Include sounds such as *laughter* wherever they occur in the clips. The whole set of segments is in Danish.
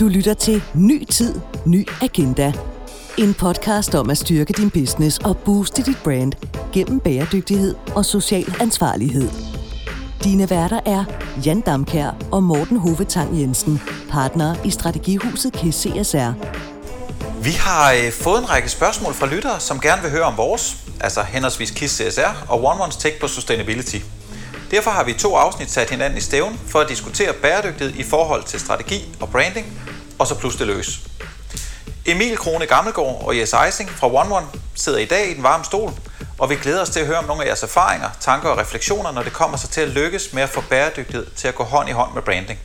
Du lytter til Ny Tid, Ny Agenda. En podcast om at styrke din business og booste dit brand gennem bæredygtighed og social ansvarlighed. Dine værter er Jan Damkær og Morten Hovetang Jensen, partner i Strategihuset KCSR. CSR. Vi har øh, fået en række spørgsmål fra lyttere, som gerne vil høre om vores, altså henholdsvis KISS CSR og One One's Take på Sustainability. Derfor har vi to afsnit sat hinanden i stævn for at diskutere bæredygtighed i forhold til strategi og branding, og så plus det løs. Emil Krone Gammelgaard og Jes Eising fra One One sidder i dag i den varme stol, og vi glæder os til at høre om nogle af jeres erfaringer, tanker og refleksioner, når det kommer sig til at lykkes med at få bæredygtighed til at gå hånd i hånd med branding.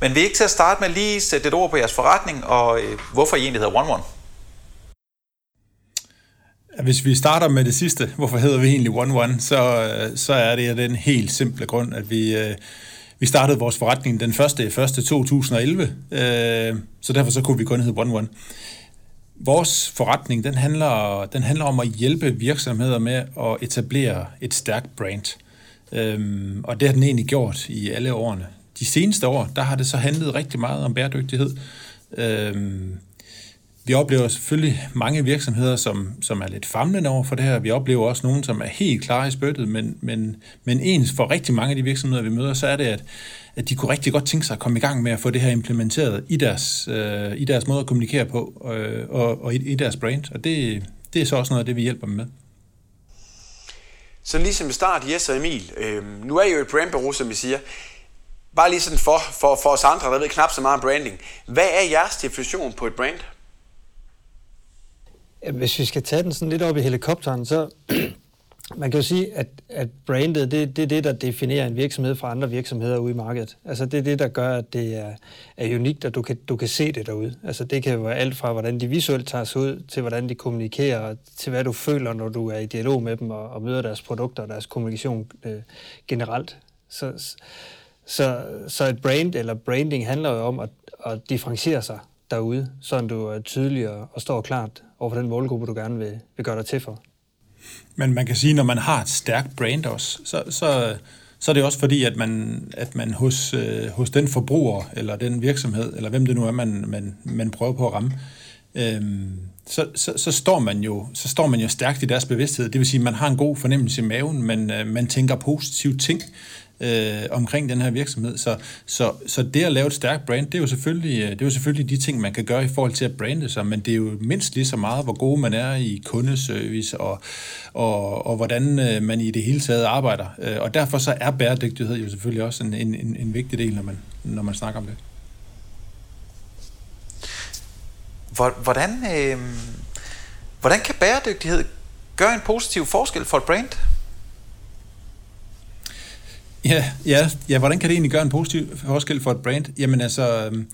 Men vi er ikke til at starte med lige sætte et ord på jeres forretning, og øh, hvorfor I egentlig hedder One One. Hvis vi starter med det sidste, hvorfor hedder vi egentlig One One, så, øh, så er det af den helt simple grund, at vi, øh, vi startede vores forretning den 1. 1. 2011, så derfor så kunne vi kun hedde One One. Vores forretning, den handler, den handler om at hjælpe virksomheder med at etablere et stærkt brand. Øhm, og det har den egentlig gjort i alle årene. De seneste år, der har det så handlet rigtig meget om bæredygtighed. Øhm, vi oplever selvfølgelig mange virksomheder, som, som er lidt famlende over for det her. Vi oplever også nogen, som er helt klare i spyttet, men, men, men ens for rigtig mange af de virksomheder, vi møder, så er det, at, at de kunne rigtig godt tænke sig at komme i gang med at få det her implementeret i deres, øh, i deres måde at kommunikere på øh, og, og i, i deres brand. Og det, det er så også noget af det, vi hjælper dem med. Så ligesom i start, Jes og Emil, øh, nu er I jo et brandbureau, som vi siger. Bare lige sådan for, for, for os andre, der ved knap så meget om branding. Hvad er jeres definition på et brand? Hvis vi skal tage den sådan lidt op i helikopteren, så *clears throat* man kan jo sige, at, at brandet, det, det er det, der definerer en virksomhed fra andre virksomheder ude i markedet. Altså det er det, der gør, at det er, er unikt, og du kan, du kan se det derude. Altså det kan være alt fra, hvordan de visuelt tager sig ud, til hvordan de kommunikerer, til hvad du føler, når du er i dialog med dem og, og møder deres produkter og deres kommunikation øh, generelt. Så, så, så et brand eller branding handler jo om at, at differentiere sig derude, så du er tydelig og, og står klart over for den målgruppe, du gerne vil, vil gøre dig til for. Men man kan sige, når man har et stærkt brand også, så, så, så er det også fordi, at man, at man hos, øh, hos den forbruger, eller den virksomhed, eller hvem det nu er, man, man, man prøver på at ramme, øh, så, så, så, står man jo, så står man jo stærkt i deres bevidsthed. Det vil sige, at man har en god fornemmelse i maven, men øh, man tænker positive ting øh, omkring den her virksomhed. Så, så, så det at lave et stærkt brand, det er, jo selvfølgelig, øh, det er jo selvfølgelig de ting, man kan gøre i forhold til at brande sig, men det er jo mindst lige så meget, hvor god man er i kundeservice og, og, og hvordan øh, man i det hele taget arbejder. Øh, og derfor så er bæredygtighed jo selvfølgelig også en, en, en vigtig del, når man, når man snakker om det. Hvordan, øh, hvordan kan bæredygtighed gøre en positiv forskel for et brand? Ja, ja, ja, hvordan kan det egentlig gøre en positiv forskel for et brand? Jamen altså, øhm,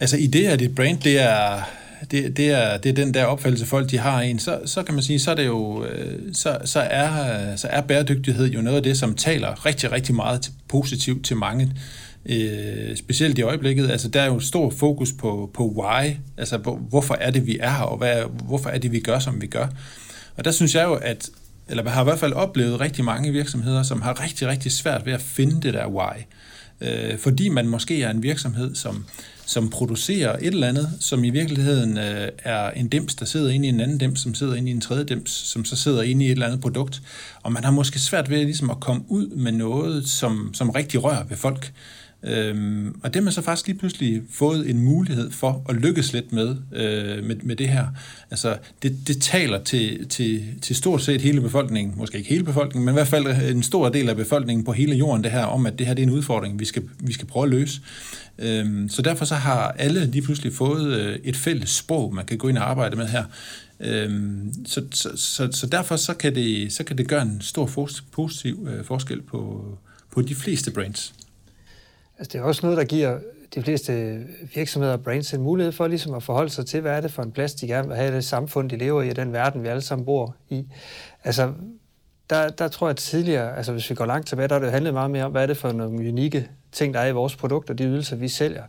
altså i det, at et brand, det er, det, det, er, det er den der opfattelse, folk de har en, så, så kan man sige, så er det jo, øh, så, så, er, så er bæredygtighed jo noget af det, som taler rigtig, rigtig meget til, positivt til mange. Øh, specielt i øjeblikket, altså der er jo stor fokus på, på why, altså hvorfor er det, vi er her, og hvad, hvorfor er det, vi gør, som vi gør. Og der synes jeg jo, at eller har i hvert fald oplevet rigtig mange virksomheder, som har rigtig, rigtig svært ved at finde det der why. Øh, fordi man måske er en virksomhed, som, som producerer et eller andet, som i virkeligheden øh, er en dims, der sidder inde i en anden dims, som sidder inde i en tredje dims, som så sidder inde i et eller andet produkt. Og man har måske svært ved ligesom at komme ud med noget, som, som rigtig rører ved folk. Øhm, og det har man så faktisk lige pludselig fået en mulighed for at lykkes lidt med, øh, med, med det her. Altså, det, det taler til, til, til stort set hele befolkningen, måske ikke hele befolkningen, men i hvert fald øh, en stor del af befolkningen på hele jorden, det her om, at det her det er en udfordring, vi skal, vi skal prøve at løse. Øhm, så derfor så har alle lige pludselig fået øh, et fælles sprog, man kan gå ind og arbejde med her. Øhm, så, så, så, så derfor så kan, det, så kan det gøre en stor for, positiv øh, forskel på, på de fleste brands. Altså, det er også noget, der giver de fleste virksomheder og brands en mulighed for ligesom at forholde sig til, hvad er det for en plads, de gerne vil have i det samfund, de lever i, og den verden, vi alle sammen bor i. Altså, der, der tror jeg at tidligere, altså hvis vi går langt tilbage, der har det jo handlet meget mere om, hvad er det for nogle unikke ting, der er i vores produkter, de ydelser, vi sælger.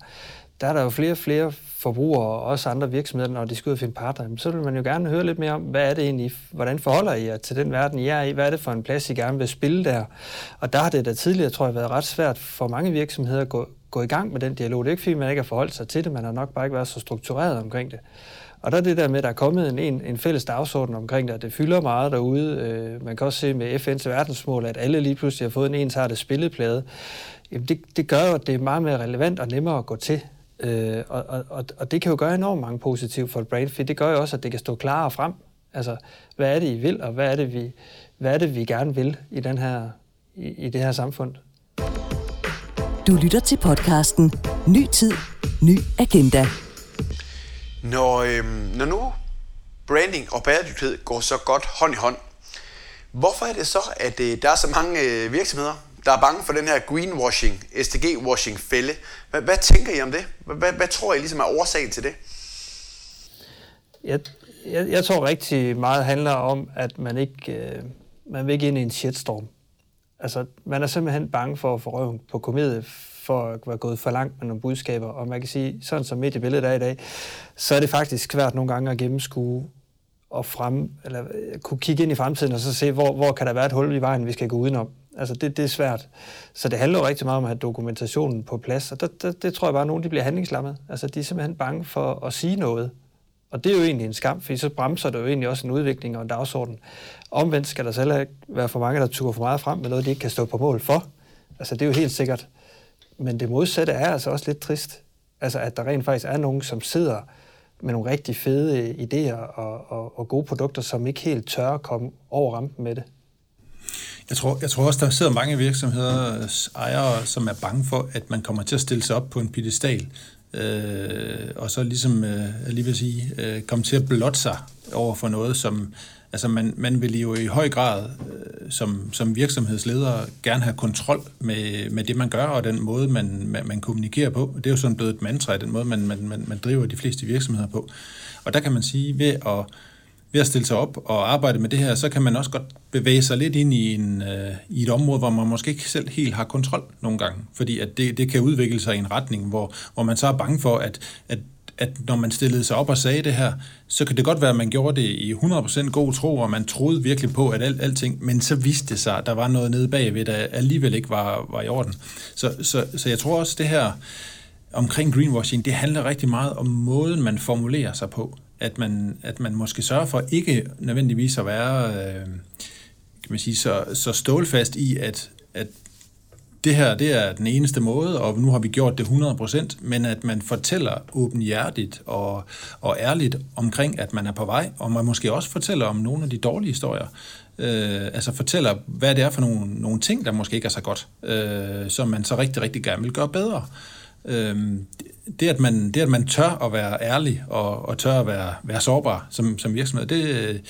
Der er der jo flere og flere forbrugere og også andre virksomheder, når de skal ud og finde partner, så vil man jo gerne høre lidt mere om, hvad er det egentlig, hvordan forholder I jer til den verden, I er i? Hvad er det for en plads, I gerne vil spille der? Og der har det da tidligere, tror jeg, været ret svært for mange virksomheder at gå, gå i gang med den dialog. Det er ikke fordi, man ikke har forholdt sig til det, man har nok bare ikke været så struktureret omkring det. Og der er det der med, at der er kommet en, en, en fælles dagsorden omkring det, og det fylder meget derude. Øh, man kan også se med FN's verdensmål, at alle lige pludselig har fået en ensartet spilleplade. Jamen det, det gør jo, at det er meget mere relevant og nemmere at gå til. Øh, og, og, og det kan jo gøre enormt mange positive for et brand, for det gør jo også, at det kan stå klarere frem. Altså, hvad er det, I vil, og hvad er det, vi, hvad er det, vi gerne vil i, den her, i, i det her samfund? Du lytter til podcasten Ny Tid, Ny Agenda. Når, øhm, når nu branding og bæredygtighed går så godt hånd i hånd, hvorfor er det så, at øh, der er så mange øh, virksomheder, der er bange for den her greenwashing, SDG-washing-fælde? Hvad, hvad tænker I om det? Hvad, hvad tror I ligesom er årsagen til det? Jeg, jeg, jeg tror rigtig meget handler om, at man ikke øh, man vil ikke ind i en shitstorm. Altså, man er simpelthen bange for at få røven på komedie, for at være gået for langt med nogle budskaber. Og man kan sige, sådan som mediebilledet er i dag, så er det faktisk svært nogle gange at gennemskue og frem, eller øh, kunne kigge ind i fremtiden og så se, hvor, hvor kan der være et hul i vejen, vi skal gå udenom. Altså det, det er svært. Så det handler jo rigtig meget om at have dokumentationen på plads, og det, det, det tror jeg bare, at nogen de bliver handlingslammet. Altså de er simpelthen bange for at sige noget. Og det er jo egentlig en skam, for så bremser det jo egentlig også en udvikling og en dagsorden. Omvendt skal der selv være for mange, der turer for meget frem med noget, de ikke kan stå på mål for. Altså det er jo helt sikkert. Men det modsatte er altså også lidt trist. Altså at der rent faktisk er nogen, som sidder med nogle rigtig fede idéer og, og, og gode produkter, som ikke helt tør at komme over rampen med det. Jeg tror, jeg tror også, der sidder mange virksomheders ejere, som er bange for, at man kommer til at stille sig op på en pedestal, øh, og så ligesom, øh, lige vil sige, øh, komme til at blotte sig over for noget, som, altså man, man vil jo i høj grad øh, som, som virksomhedsleder gerne have kontrol med, med det, man gør, og den måde, man, man, man kommunikerer på. Det er jo sådan blevet et mantra, den måde, man, man, man, man driver de fleste virksomheder på. Og der kan man sige, ved at ved at stille sig op og arbejde med det her, så kan man også godt bevæge sig lidt ind i, en, øh, i et område, hvor man måske ikke selv helt har kontrol nogle gange. Fordi at det, det kan udvikle sig i en retning, hvor, hvor man så er bange for, at, at at når man stillede sig op og sagde det her, så kan det godt være, at man gjorde det i 100% god tro, og man troede virkelig på, at alt, alting, men så viste det sig, at der var noget nede bagved, der alligevel ikke var, var i orden. Så, så, så jeg tror også, det her omkring greenwashing, det handler rigtig meget om måden, man formulerer sig på at man, at man måske sørger for ikke nødvendigvis at være øh, kan man sige, så, så stålfast i, at, at det her det er den eneste måde, og nu har vi gjort det 100%, men at man fortæller åbenhjertigt og, og ærligt omkring, at man er på vej, og man måske også fortæller om nogle af de dårlige historier. Øh, altså fortæller, hvad det er for nogle, nogle ting, der måske ikke er så godt, øh, som man så rigtig, rigtig gerne vil gøre bedre. Øh, Øhm, det, at man, det, at man tør at være ærlig og, og tør at være, være sårbar som, som virksomhed, det,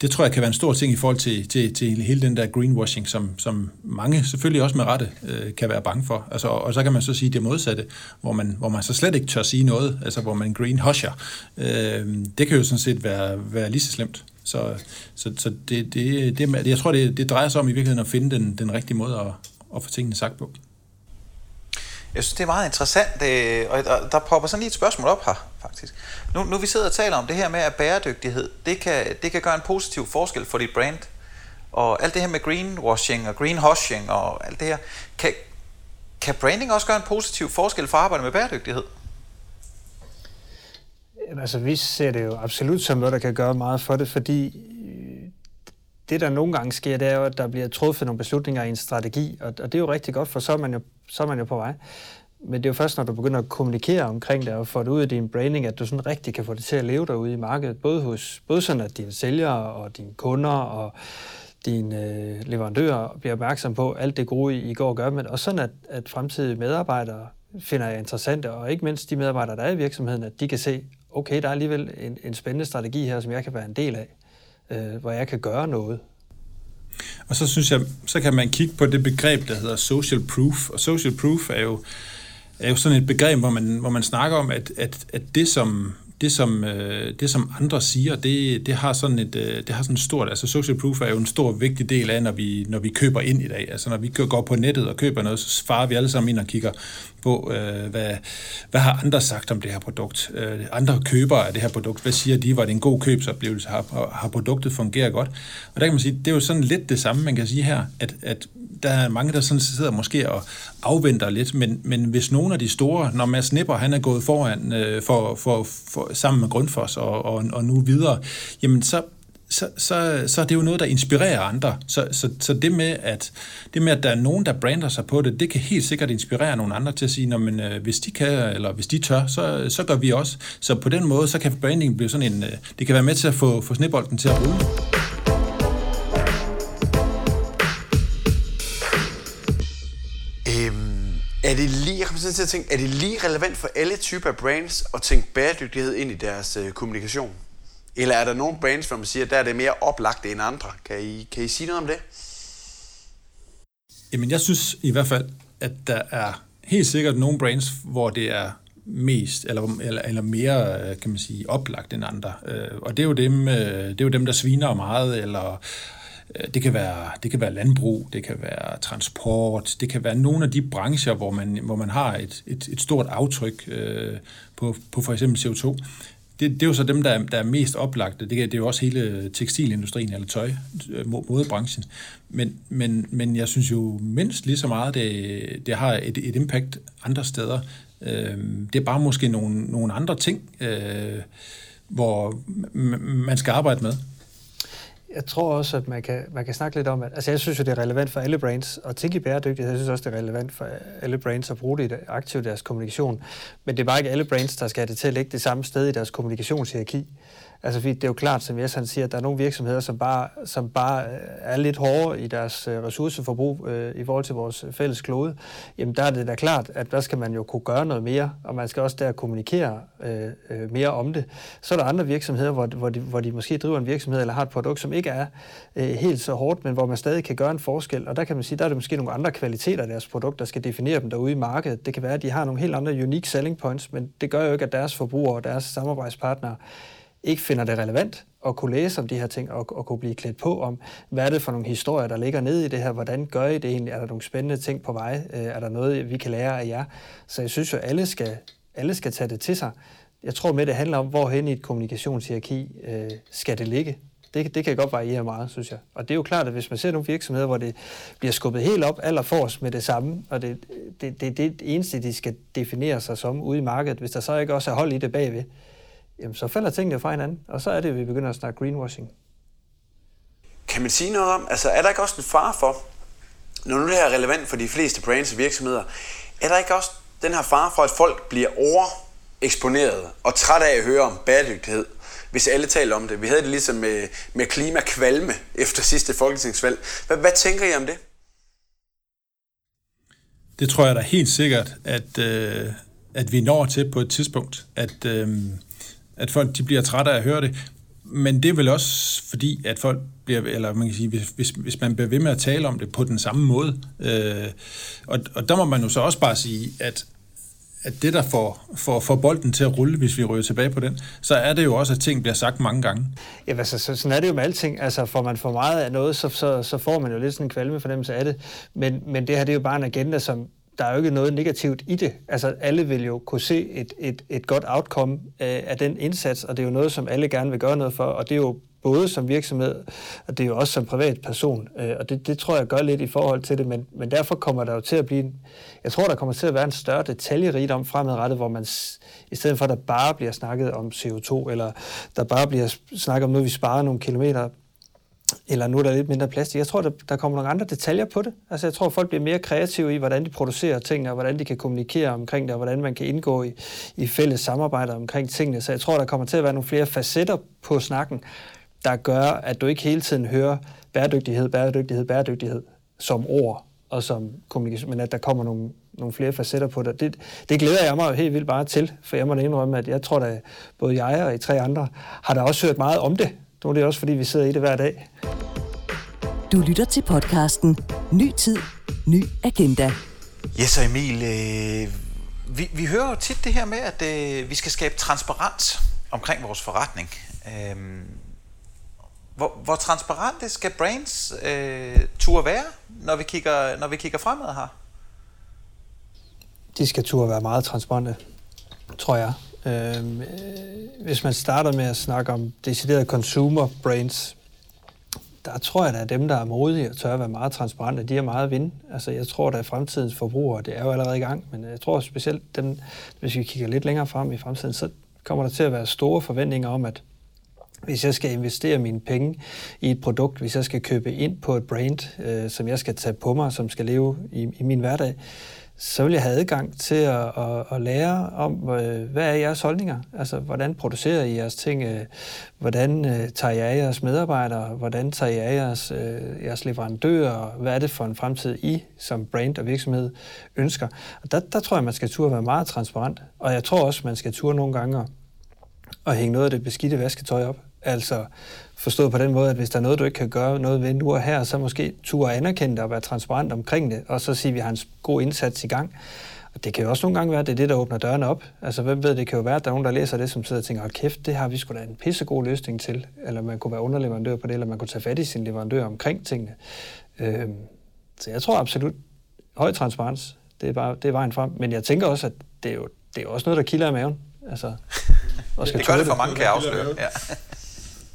det tror jeg kan være en stor ting i forhold til, til, til hele den der greenwashing, som, som mange selvfølgelig også med rette øh, kan være bange for. Altså, og så kan man så sige det modsatte, hvor man, hvor man så slet ikke tør sige noget, altså hvor man greenhusher. Øh, det kan jo sådan set være, være lige så slemt. Så, så, så det, det, det, jeg tror, det, det drejer sig om i virkeligheden at finde den, den rigtige måde at, at få tingene sagt på. Jeg synes, det er meget interessant, øh, og der popper sådan lige et spørgsmål op her, faktisk. Nu, nu vi sidder og taler om det her med, at bæredygtighed, det kan, det kan gøre en positiv forskel for dit brand. Og alt det her med greenwashing og greenhushing og alt det her, kan, kan branding også gøre en positiv forskel for arbejde med bæredygtighed? Altså, vi ser det jo absolut som noget, der kan gøre meget for det, fordi det, der nogle gange sker, det er jo, at der bliver truffet nogle beslutninger i en strategi, og, og det er jo rigtig godt, for så er, man jo, så er man jo på vej. Men det er jo først, når du begynder at kommunikere omkring det og få det ud af din branding, at du sådan rigtig kan få det til at leve derude i markedet. Både, hos, både sådan, at dine sælgere og dine kunder og dine øh, leverandører bliver opmærksom på alt det gode, I går og gør, men også sådan, at, at fremtidige medarbejdere finder jeg interessante, og ikke mindst de medarbejdere, der er i virksomheden, at de kan se, okay, der er alligevel en, en spændende strategi her, som jeg kan være en del af øh, hvor jeg kan gøre noget. Og så synes jeg, så kan man kigge på det begreb, der hedder social proof. Og social proof er jo, er jo sådan et begreb, hvor man, hvor man snakker om, at, at, at det, som, det som, øh, det, som andre siger, det, det har sådan et øh, det har sådan et stort, altså social proof er jo en stor vigtig del af, når vi, når vi køber ind i dag. Altså når vi går på nettet og køber noget, så farer vi alle sammen ind og kigger på, øh, hvad, hvad har andre sagt om det her produkt? Øh, andre købere af det her produkt, hvad siger de, var det en god købsoplevelse? Har, har produktet fungeret godt? Og der kan man sige, det er jo sådan lidt det samme, man kan sige her, at, at der er mange, der sådan sidder måske og afventer lidt, men, men hvis nogle af de store, når Mads Nipper, han er gået foran øh, for, for, for, sammen med Grundfos og, og, og nu videre, jamen så så, så, så er det jo noget, der inspirerer andre. Så, så, så det, med, at, det med, at der er nogen, der brander sig på det, det kan helt sikkert inspirere nogle andre til at sige, men, øh, hvis de kan, eller hvis de tør, så, så gør vi også. Så på den måde, så kan branding blive sådan en, øh, det kan være med til at få, få snebolden til at rulle. Øhm, er det lige, jeg kommer til at tænke, er det lige relevant for alle typer af brands at tænke bæredygtighed ind i deres øh, kommunikation? Eller er der nogle brands, hvor man siger, der er det mere oplagt end andre? Kan I, kan I sige noget om det? Jamen, jeg synes i hvert fald, at der er helt sikkert nogle brands, hvor det er mest eller, eller, eller mere, øh, kan man sige, oplagt end andre. Øh, og det er jo dem, øh, det er jo dem der sviner meget, eller det kan, være, det kan være landbrug, det kan være transport, det kan være nogle af de brancher, hvor man, hvor man har et, et, et stort aftryk øh, på, på for eksempel CO2 det, det er jo så dem, der er, der er mest oplagte. Det, det er jo også hele tekstilindustrien eller tøj, øh, modebranchen. Men, men, men jeg synes jo mindst lige så meget, det, det har et, et impact andre steder. Øh, det er bare måske nogle, nogle andre ting, øh, hvor man skal arbejde med. Jeg tror også, at man kan, man kan snakke lidt om, at altså jeg synes jo, det er relevant for alle brands at tænke i bæredygtighed. Jeg synes også, det er relevant for alle brands at bruge det aktivt i deres kommunikation. Men det er bare ikke alle brands, der skal have det til at ligge det samme sted i deres kommunikationshierarki. Altså, det er jo klart, som Jes han siger, at der er nogle virksomheder, som bare, som bare øh, er lidt hårdere i deres øh, ressourceforbrug øh, i forhold til vores øh, fælles klode. Jamen, der er det da klart, at der skal man jo kunne gøre noget mere, og man skal også der kommunikere øh, mere om det. Så er der andre virksomheder, hvor, hvor, de, hvor de måske driver en virksomhed eller har et produkt, som ikke er øh, helt så hårdt, men hvor man stadig kan gøre en forskel. Og der kan man sige, der er det måske nogle andre kvaliteter af deres produkt, der skal definere dem derude i markedet. Det kan være, at de har nogle helt andre unique selling points, men det gør jo ikke, at deres forbrugere og deres samarbejdspartnere ikke finder det relevant at kunne læse om de her ting og, og kunne blive klædt på om, hvad er det for nogle historier, der ligger nede i det her, hvordan gør I det egentlig, er der nogle spændende ting på vej, øh, er der noget, vi kan lære af jer. Så jeg synes jo, alle skal, alle skal tage det til sig. Jeg tror med, det handler om, hvorhen i et kommunikationshierarki øh, skal det ligge. Det, det kan godt variere meget, synes jeg. Og det er jo klart, at hvis man ser nogle virksomheder, hvor det bliver skubbet helt op allerforrest med det samme, og det, det, det, det eneste, de skal definere sig som ude i markedet, hvis der så ikke også er hold i det bagved, jamen så falder tingene fra hinanden, og så er det, at vi begynder at snakke greenwashing. Kan man sige noget om, altså er der ikke også en fare for, når nu det her er relevant for de fleste brands og virksomheder, er der ikke også den her fare for, at folk bliver overeksponeret og træt af at høre om bæredygtighed, hvis alle taler om det? Vi havde det ligesom med, med klimakvalme efter sidste folketingsvalg. Hvad, hvad tænker I om det? Det tror jeg da helt sikkert, at, øh, at vi når til på et tidspunkt, at, øh, at folk de bliver trætte af at høre det. Men det er vel også fordi, at folk bliver, eller man kan sige, hvis, hvis, hvis man bliver ved med at tale om det på den samme måde. Øh, og, og der må man jo så også bare sige, at at det, der får, får, får bolden til at rulle, hvis vi ryger tilbage på den, så er det jo også, at ting bliver sagt mange gange. Ja, altså, så, sådan er det jo med alting. Altså, får man for meget af noget, så, så, så får man jo lidt sådan en kvalme fornemmelse af det. Men, men det her, det er jo bare en agenda, som, der er jo ikke noget negativt i det. Altså, alle vil jo kunne se et, et, et godt outcome af, af den indsats, og det er jo noget, som alle gerne vil gøre noget for, og det er jo både som virksomhed, og det er jo også som privatperson, øh, og det, det tror jeg gør lidt i forhold til det, men, men derfor kommer der jo til at blive, jeg tror, der kommer til at være en større detaljerigdom fremadrettet, hvor man i stedet for, at der bare bliver snakket om CO2, eller der bare bliver snakket om noget, vi sparer nogle kilometer eller nu er der lidt mindre plastik. Jeg tror, der, der kommer nogle andre detaljer på det. Altså, jeg tror, folk bliver mere kreative i, hvordan de producerer ting, og hvordan de kan kommunikere omkring det, og hvordan man kan indgå i, i fælles samarbejder omkring tingene. Så jeg tror, der kommer til at være nogle flere facetter på snakken, der gør, at du ikke hele tiden hører bæredygtighed, bæredygtighed, bæredygtighed som ord og som kommunikation, men at der kommer nogle, nogle flere facetter på det. det. Det glæder jeg mig jo helt vildt bare til, for jeg må da indrømme, at jeg tror, at både jeg og I tre andre har da også hørt meget om det nu er det også, fordi vi sidder i det hver dag. Du lytter til podcasten Ny Tid, Ny Agenda. Yes, og Emil, øh, vi, vi hører jo tit det her med, at øh, vi skal skabe transparens omkring vores forretning. Øh, hvor, hvor transparente skal brands øh, turde være, når vi, kigger, når vi kigger fremad her? de skal turde være meget transparente, tror jeg. Øhm, øh, hvis man starter med at snakke om deciderede consumer brands, der tror jeg, at dem, der er modige og tør at være meget transparente, de er meget at vinde. Altså, jeg tror, at fremtidens forbrugere, det er jo allerede i gang, men jeg tror specielt dem, hvis vi kigger lidt længere frem i fremtiden, så kommer der til at være store forventninger om, at hvis jeg skal investere mine penge i et produkt, hvis jeg skal købe ind på et brand, øh, som jeg skal tage på mig, som skal leve i, i min hverdag, så vil jeg have adgang til at, at, at lære om, øh, hvad er jeres holdninger? Altså, hvordan producerer I jeres ting? Øh, hvordan øh, tager jeg jeres medarbejdere? Hvordan tager jeg jeres, jeres leverandører? Hvad er det for en fremtid, I som brand og virksomhed ønsker? Og der, der tror jeg, man skal turde være meget transparent. Og jeg tror også, man skal turde nogle gange at hænge noget af det beskidte vasketøj op. Altså forstået på den måde, at hvis der er noget, du ikke kan gøre noget ved nu og her, så måske turde anerkende det og være transparent omkring det, og så sige, at vi har en god indsats i gang. Og det kan jo også nogle gange være, at det er det, der åbner dørene op. Altså, hvem ved, det kan jo være, at der er nogen, der læser det, som sidder og tænker, hold kæft, det har vi sgu da en pissegod løsning til. Eller man kunne være underleverandør på det, eller man kunne tage fat i sin leverandør omkring tingene. Øhm, så jeg tror absolut, høj transparens, det er, bare, det er vejen frem. Men jeg tænker også, at det er jo, det er også noget, der kilder i maven. Altså, *laughs* og skal det gør det for mange, kan jeg afsløre. Ja.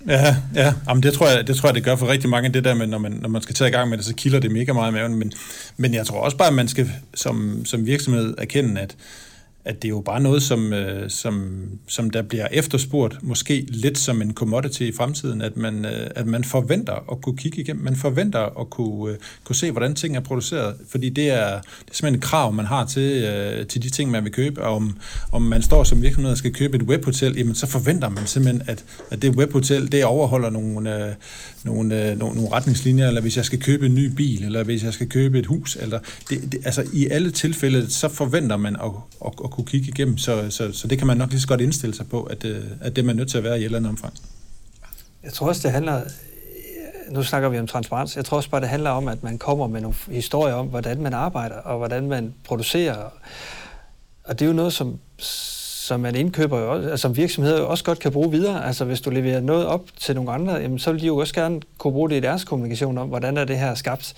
Ja, ja. Jamen, det, tror jeg, det tror jeg, det gør for rigtig mange, det der med, når man, når man skal tage i gang med det, så kilder det mega meget i maven. Men, men jeg tror også bare, at man skal som, som virksomhed erkende, at, at det er jo bare noget, som, øh, som, som der bliver efterspurgt, måske lidt som en commodity i fremtiden, at man, øh, at man forventer at kunne kigge igennem, man forventer at kunne, øh, kunne se, hvordan ting er produceret, fordi det er, det er simpelthen et krav, man har til, øh, til de ting, man vil købe, og om, om man står som virksomhed og skal købe et webhotel, jamen så forventer man simpelthen, at, at det webhotel, det overholder nogle, øh, nogle, øh, nogle, nogle retningslinjer, eller hvis jeg skal købe en ny bil, eller hvis jeg skal købe et hus, eller det, det, altså i alle tilfælde, så forventer man at, at, at kunne kigge igennem, så, så, så det kan man nok lige så godt indstille sig på, at, øh, at det er man nødt til at være i et eller andet omfang. Jeg tror også, det handler, nu snakker vi om transparens, jeg tror også bare, det handler om, at man kommer med nogle historier om, hvordan man arbejder, og hvordan man producerer. Og det er jo noget, som, som man indkøber, jo også, altså, som virksomheder også godt kan bruge videre. Altså hvis du leverer noget op til nogle andre, jamen, så vil de jo også gerne kunne bruge det i deres kommunikation om, hvordan er det her skabt.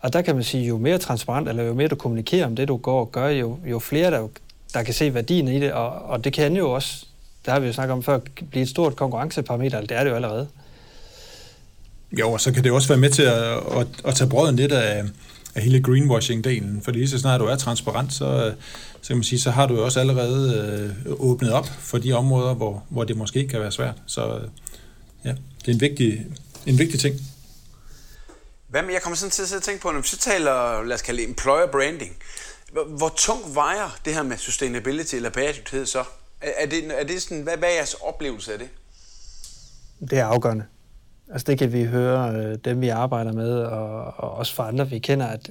Og der kan man sige, jo mere transparent, eller jo mere du kommunikerer om det, du går og gør, jo, jo flere der, der kan se værdien i det, og, og det kan jo også, der har vi jo snakket om før, blive et stort konkurrenceparameter, det er det jo allerede. Jo, og så kan det også være med til at, at, at tage brøden lidt af, af hele greenwashing-delen, fordi så snart du er transparent, så, så kan man sige, så har du jo også allerede øh, åbnet op for de områder, hvor, hvor det måske kan være svært. Så ja, det er en vigtig, en vigtig ting. Hvad med, jeg kommer sådan til at tænke på, når vi så taler, lad os kalde det employer branding, hvor, tungt vejer det her med sustainability eller bæredygtighed så? Er, det, er det sådan, hvad, hvad er jeres oplevelse af det? Det er afgørende. Altså det kan vi høre øh, dem, vi arbejder med, og, og også fra andre, vi kender, at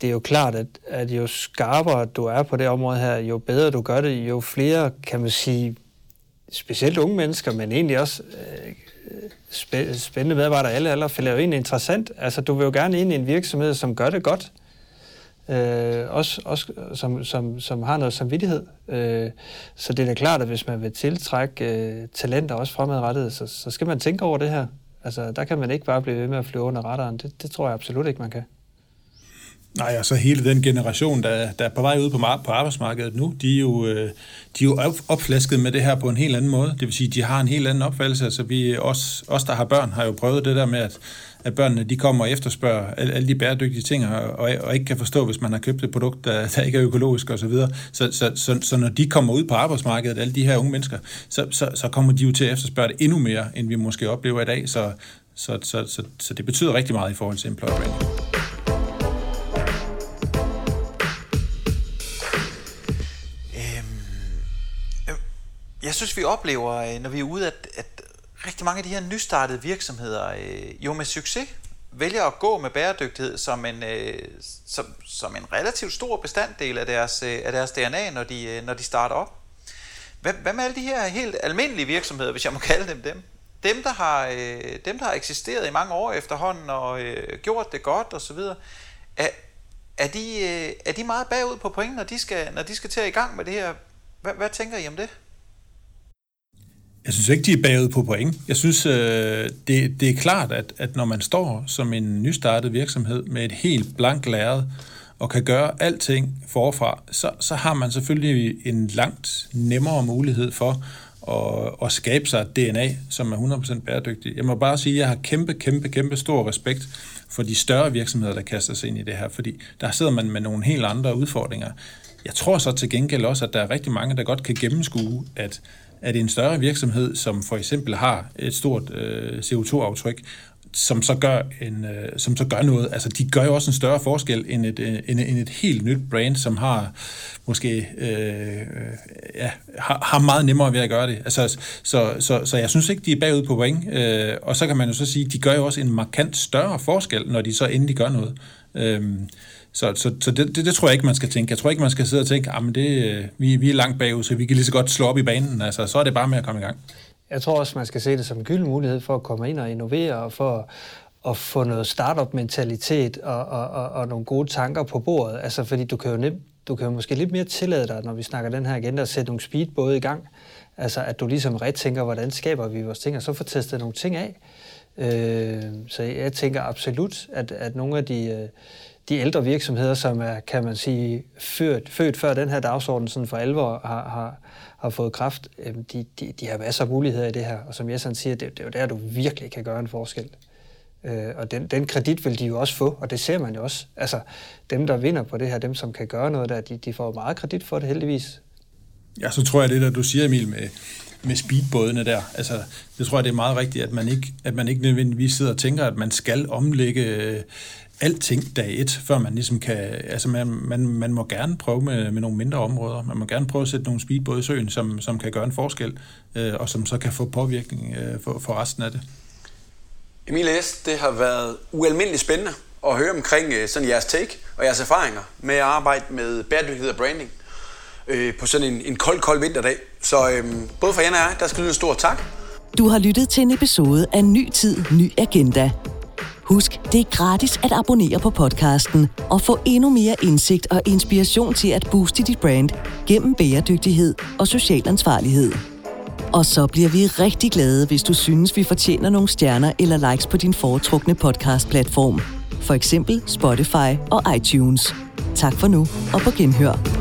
det er jo klart, at, at jo skarpere du er på det område her, jo bedre du gør det, jo flere, kan man sige, specielt unge mennesker, men egentlig også øh, spændende medarbejdere alle aldre, finder jo egentlig interessant. Altså, du vil jo gerne ind i en virksomhed, som gør det godt, øh, også, også som, som, som har noget samvittighed. Øh, så det er da klart, at hvis man vil tiltrække øh, talenter også fremadrettet, så, så skal man tænke over det her. Altså, der kan man ikke bare blive ved med at flyve under radaren. Det, det tror jeg absolut ikke, man kan. Nej, og så hele den generation, der, der er på vej ud på, på arbejdsmarkedet nu, de er, jo, øh, de er jo opflasket med det her på en helt anden måde. Det vil sige, de har en helt anden opfattelse. Altså vi, os, os, der har børn, har jo prøvet det der med, at, at børnene de kommer og efterspørger alle, alle de bæredygtige ting, og, og ikke kan forstå, hvis man har købt et produkt, der, der ikke er økologisk osv. Så, videre. så, så, så, så når de kommer ud på arbejdsmarkedet, alle de her unge mennesker, så, så, så kommer de jo til at efterspørge det endnu mere, end vi måske oplever i dag. Så, så, så, så, så det betyder rigtig meget i forhold til employer branding. Jeg synes, vi oplever, øh, når vi er ude, at, at rigtig mange af de her nystartede virksomheder øh, jo med succes vælger at gå med bæredygtighed som en, øh, som, som en relativt stor bestanddel af deres, øh, af deres DNA, når de, øh, når de starter op. Hvad, hvad med alle de her helt almindelige virksomheder, hvis jeg må kalde dem dem? Dem, der har, dem, der har eksisteret i mange år efterhånden og øh, gjort det godt osv., er, er, de, er de meget bagud på point, når de skal, når de skal til at i gang med det her? Hvad, hvad tænker I om det? Jeg synes ikke, de er bagud på point. Jeg synes, øh, det, det er klart, at, at når man står som en nystartet virksomhed med et helt blank lærred, og kan gøre alting forfra, så, så har man selvfølgelig en langt nemmere mulighed for at, at skabe sig et DNA, som er 100% bæredygtigt. Jeg må bare sige, at jeg har kæmpe, kæmpe, kæmpe stor respekt for de større virksomheder, der kaster sig ind i det her, fordi der sidder man med nogle helt andre udfordringer. Jeg tror så til gengæld også, at der er rigtig mange, der godt kan gennemskue, at at en større virksomhed, som for eksempel har et stort øh, CO2-aftryk, som så gør en, øh, som så gør noget. Altså, de gør jo også en større forskel end et, øh, end, end et helt nyt brand, som har måske øh, ja, har, har meget nemmere ved at gøre det. Altså, så, så, så jeg synes ikke, de er bagud på point. Øh, og så kan man jo så sige, de gør jo også en markant større forskel, når de så endelig gør noget. Øh, så, så, så det, det, det tror jeg ikke, man skal tænke. Jeg tror ikke, man skal sidde og tænke, ah, at det, øh, vi, vi er langt bagud, så vi kan lige så godt slå op i banen. Altså, så er det bare med at komme i gang. Jeg tror også, man skal se det som en gylden mulighed for at komme ind og innovere, og for at få noget startup-mentalitet og, og, og, og nogle gode tanker på bordet. Altså, fordi du kan jo nemt, du kan jo måske lidt mere tillade dig, når vi snakker den her agenda, at sætte nogle speedbåde i gang. Altså, at du ligesom ret tænker, hvordan skaber vi vores ting, og så får testet nogle ting af. Øh, så jeg tænker absolut, at, at nogle af de, øh, de ældre virksomheder, som er, kan man sige, født, født før den her dagsorden sådan for alvor har, har, har fået kraft, de, de, de har masser af muligheder i det her. Og som Jessan siger, det, det er jo der, du virkelig kan gøre en forskel. Øh, og den, den kredit vil de jo også få, og det ser man jo også. Altså, dem, der vinder på det her, dem, som kan gøre noget der, de, de får meget kredit for det heldigvis. Ja, så tror jeg det, der du siger, Emil, med, med speedbådene der. Altså, det tror jeg, det er meget rigtigt, at man ikke, at man ikke nødvendigvis sidder og tænker, at man skal omlægge alting dag et, før man ligesom kan, altså man, man, man må gerne prøve med, med nogle mindre områder. Man må gerne prøve at sætte nogle speedbåde i søen, som, som kan gøre en forskel, øh, og som så kan få påvirkning øh, for, for resten af det. Emil S., det har været ualmindeligt spændende at høre omkring øh, sådan jeres take og jeres erfaringer med at arbejde med bæredygtighed og branding øh, på sådan en, en kold, kold vinterdag. Så øh, både for jer og jeg, der skal lyde en stor tak. Du har lyttet til en episode af Ny Tid, Ny Agenda – Husk, det er gratis at abonnere på podcasten og få endnu mere indsigt og inspiration til at booste dit brand gennem bæredygtighed og social ansvarlighed. Og så bliver vi rigtig glade, hvis du synes, vi fortjener nogle stjerner eller likes på din foretrukne podcast-platform. For eksempel Spotify og iTunes. Tak for nu, og på genhør.